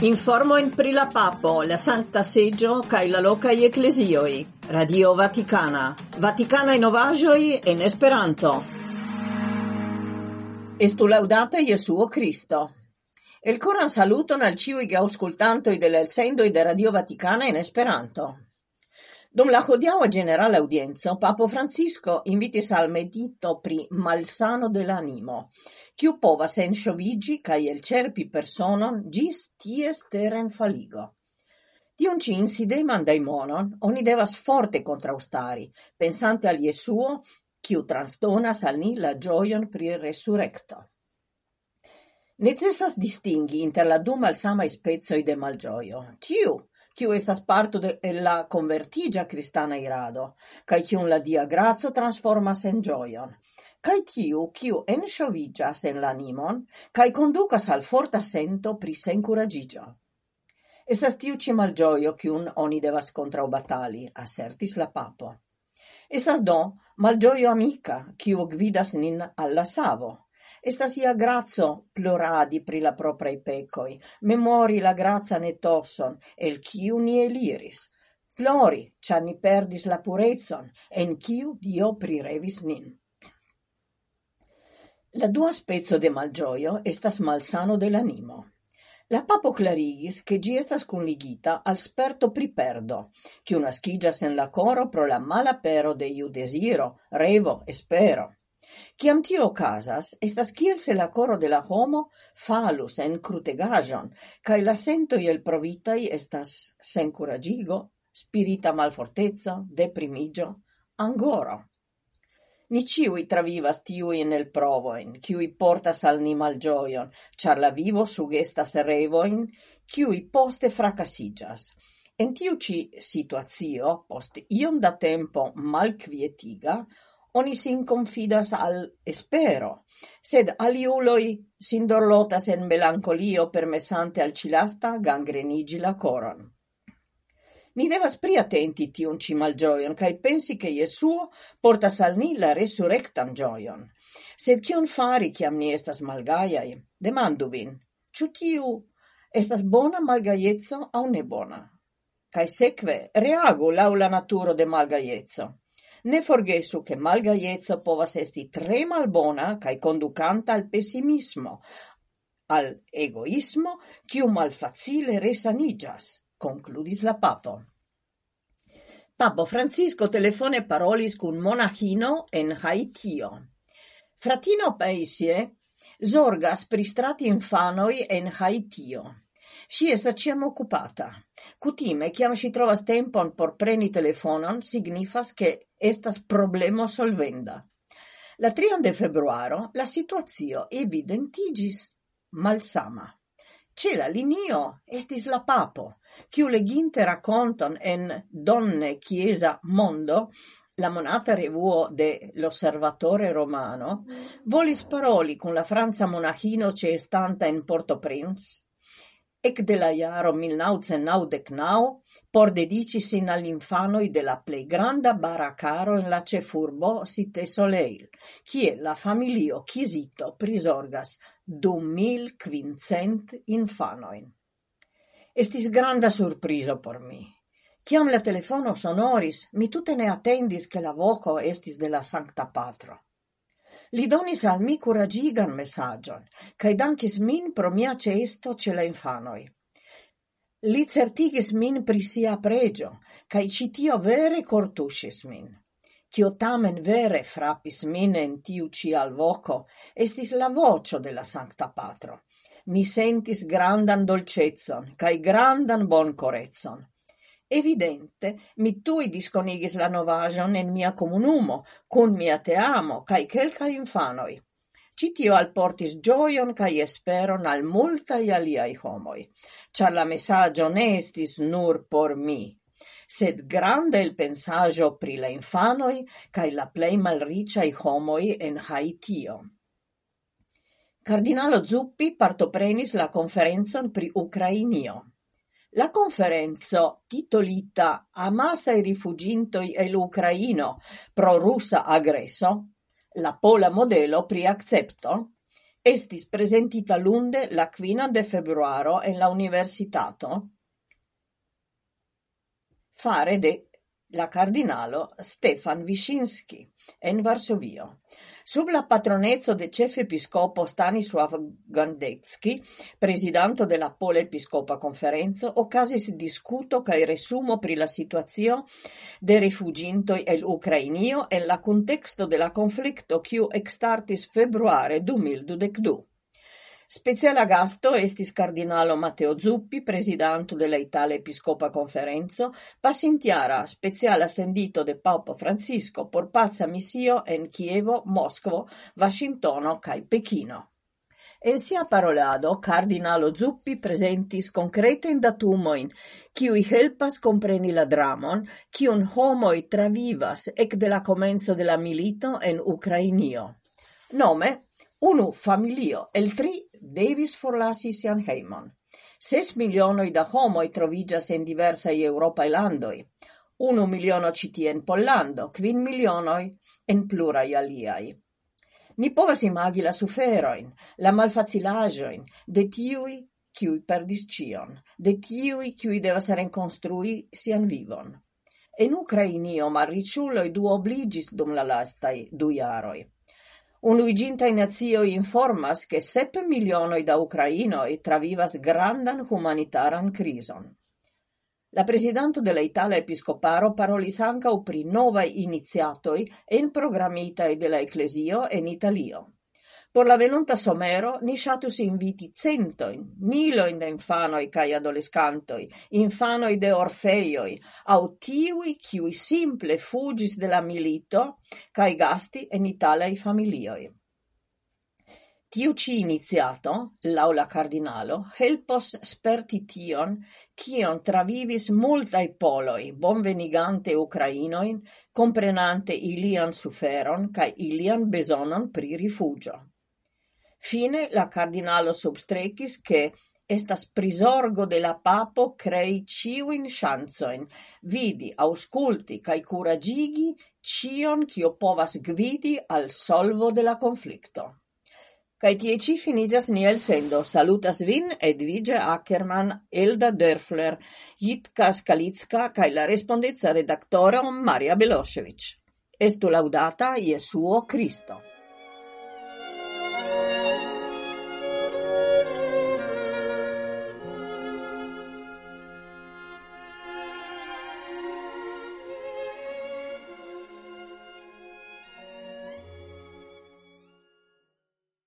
Informo in pri la papo, la santa seggio, kaj la i ecclesioi, Radio Vaticana. Vaticana Vatikanaj novaĵoj en Esperanto. Estu laŭdata Jesuo Kristo. Elkoran saluton al ĉiuj geaŭskultantoj de la elsendoj de Radio Vaticana in Esperanto. Dum la hodiaŭa ĝenerala aŭdienco papo Francisco invitis al medito pri malsano de la animo, kiu povas enŝoviĝi kaj elĉerpi personon ĝis ties terenfaligo. Tiun ci insideman daimonon oni devas forte contraustari, pensante al Jesuo, kiu transdonas al ni la gioion pri resurekto. Necessas distingi inter la du malsamai spezoi de malgioio, Tiu, kiu estas parto de la convertigia cristana irado, kaj kiun la dia graco transformas en gioion, Kaj tiu, kiu enŝoviĝas en la animon, kaj conducas al forta sento pri senkuraĝiĝo. Esas tiu ĉi malĝojo kiun oni devas kontraŭbatali, assertis la papo. Esas do malĝojo amica, kiu gvidas nin alla savo, Estas ia grazzo ploradi pri la proprei pecoi, memori la grazza netosson, el ciu ni eliris. Plori, ni perdis la purezon, en ciu Dio prirevis nin. La dua spezzo de malgioio estas malsano de l'animo. La papo clarigis che gi estas conligita al sperto priperdo, che una schigias en la coro pro la mala pero de iu desiro, revo, espero. Ciam tio casas, estas kiel se la coro de la homo falus en crutegajon, cae la sentoi el provitai estas senkuraĝigo, spirita malfortezza, deprimigio, angoro. Ni ciui travivas tiui nel provoin, ciui portas al ni malgioion, char la vivo sugestas revoin, ciui poste fracasigas. En tiu ci situazio, post iom da tempo malquietiga, oni sin confidas al espero, sed aliuloi sin dorlotas en melancolio permesante al cilasta gangrenigi la coron. Ni devas priatenti tiun ci malgioion, cae pensi che Jesuo portas al ni la resurrectam gioion. Sed cion fari ciam ni estas malgaiai? Demandu vin, ciu tiu estas bona malgaiezzo au ne bona? Cae seque, reagu lau la naturo de malgaiezzo. Ne forgesu che malgaiezzo povas esti tre malbona cae conducanta al pessimismo, al egoismo, ciu malfacile resanigas, concludis la papo. Papo Francisco telefone parolis cun monachino en Haitio. Fratino Paisie zorgas pristrati infanoi en Haitio. Si es ciam occupata. Cutime, ciam si trovas tempon por preni telefonon, signifas che estas problemo solvenda. La 3 de februaro, la situazio evidentigis malsama. Ce la linio estis la papo, Ciu leginte racconton en Donne Chiesa Mondo, la monata revuo de l'Osservatore Romano, volis paroli con la Franza monachino ce stanta in Port-au-Prince, ecde la iaro 1999 por dedici sin al infanoi de la plei granda baracaro in la cefurbo site Soleil, cie la familio quisito prisorgas du mil quincent infanoin. Estis granda surpriso por mi. Ciam la telefono sonoris, mi tutte ne attendis che la voco estis de la Sancta Patro. Li donis al mi curagigan messagion, cae dankis min pro mia cesto ce la infanoi. Li certigis min pri sia pregio, cae citio vere cortusis min. Cio tamen vere frappis min en tiu ci al voco, estis la vocio de la Sancta Patro. Mi sentis grandan dolcezzon, cae grandan bon corezzon. Evidente, mi tui disconigis la novajon en mia comunumo, cun mia teamo kaj kelkaj infanoj. Ĉi tio alportis gioion cae esperon al multai aliai homoi, char la messaggio ne estis nur por mi, sed grande il pensaggio pri la infanoi cae la plei malriciai homoi en Haitio. Cardinalo Zuppi partoprenis la conferenzon pri Ucrainio. La conferenzo, titolita Amasa i rifugintoi e l'Ucraino pro russa aggresso, la pola modelo pri accepto, estis presentita lunde la quina de februaro en la universitato. Fare de la kardinalo Stefan Wyszynski en Varsovio, sub la patroneco de ĉefepiskopo Stanisław Gandecki, prezidanto de la Polepiskopa Konferenco, okazis discuto kaj resumo pri la situacio de rifuĝintoj el Ukrainio e la contesto de conflitto konflikto, kiu ekstartis februare du mil dudek. Speciala gasto estis cardinalo Matteo Zuppi, presidanto della Itala Episcopa Conferenzo, passintiara speciala sendito de Papa Francisco por pazza missio en Chievo, Moscovo, Washingtono cae Pechino. En sia parolado, cardinalo Zuppi presentis concreten datumoin, kiui helpas compreni la dramon, un homoi travivas ec de la comenzo de la milito en Ucrainio. Nome, Unu familio el tri devis forlasi sian heimon. Ses milionoi da homoi trovigas en diversai europae landoi. Unu miliono ĉi tie en Pollando, quin milionoi en plurai aliai. Ni povas imagi la suferoin, la malfacilaĵojn de tiui kiuj perdis cion, de tiui kiuj devas reconstrui sian vivon. En Ucrainio malriĉuloj du obligis dum la lastai du jaroj. Unuigintai nazioi informas che sep milionoi da Ucrainoi travivas grandan humanitaran crison. La presidente della Italia Episcoparo parolis ancau pri novae iniziatoi en programmitae de Ecclesio en Italio. Por la venonta somero ni shatus inviti centoin, miloin da infanoi cae adolescantoi, infanoi de orfeioi, au tiuj kiuj simple fugis de la milito cae gasti en italaj familioi. Tiu ci iniziato, l'aula cardinalo, helpos sperti tion, cion travivis multaj poloi, bonvenigante ucrainoin, comprenante ilian suferon cae ilian besonon pri rifugio. Fine la cardinalo substrecis che estas prisorgo de la papo crei ciuin chanzoin, vidi, ausculti, cae curagigi cion cio povas gvidi al solvo de la conflicto. Cae tie ci finigas niel sendo. Salutas vin Edvige Ackerman, Elda Dörfler, Jitka Skalitska, cae la respondenza redaktoro Maria Belosevic. Estu laudata Iesuo Cristo.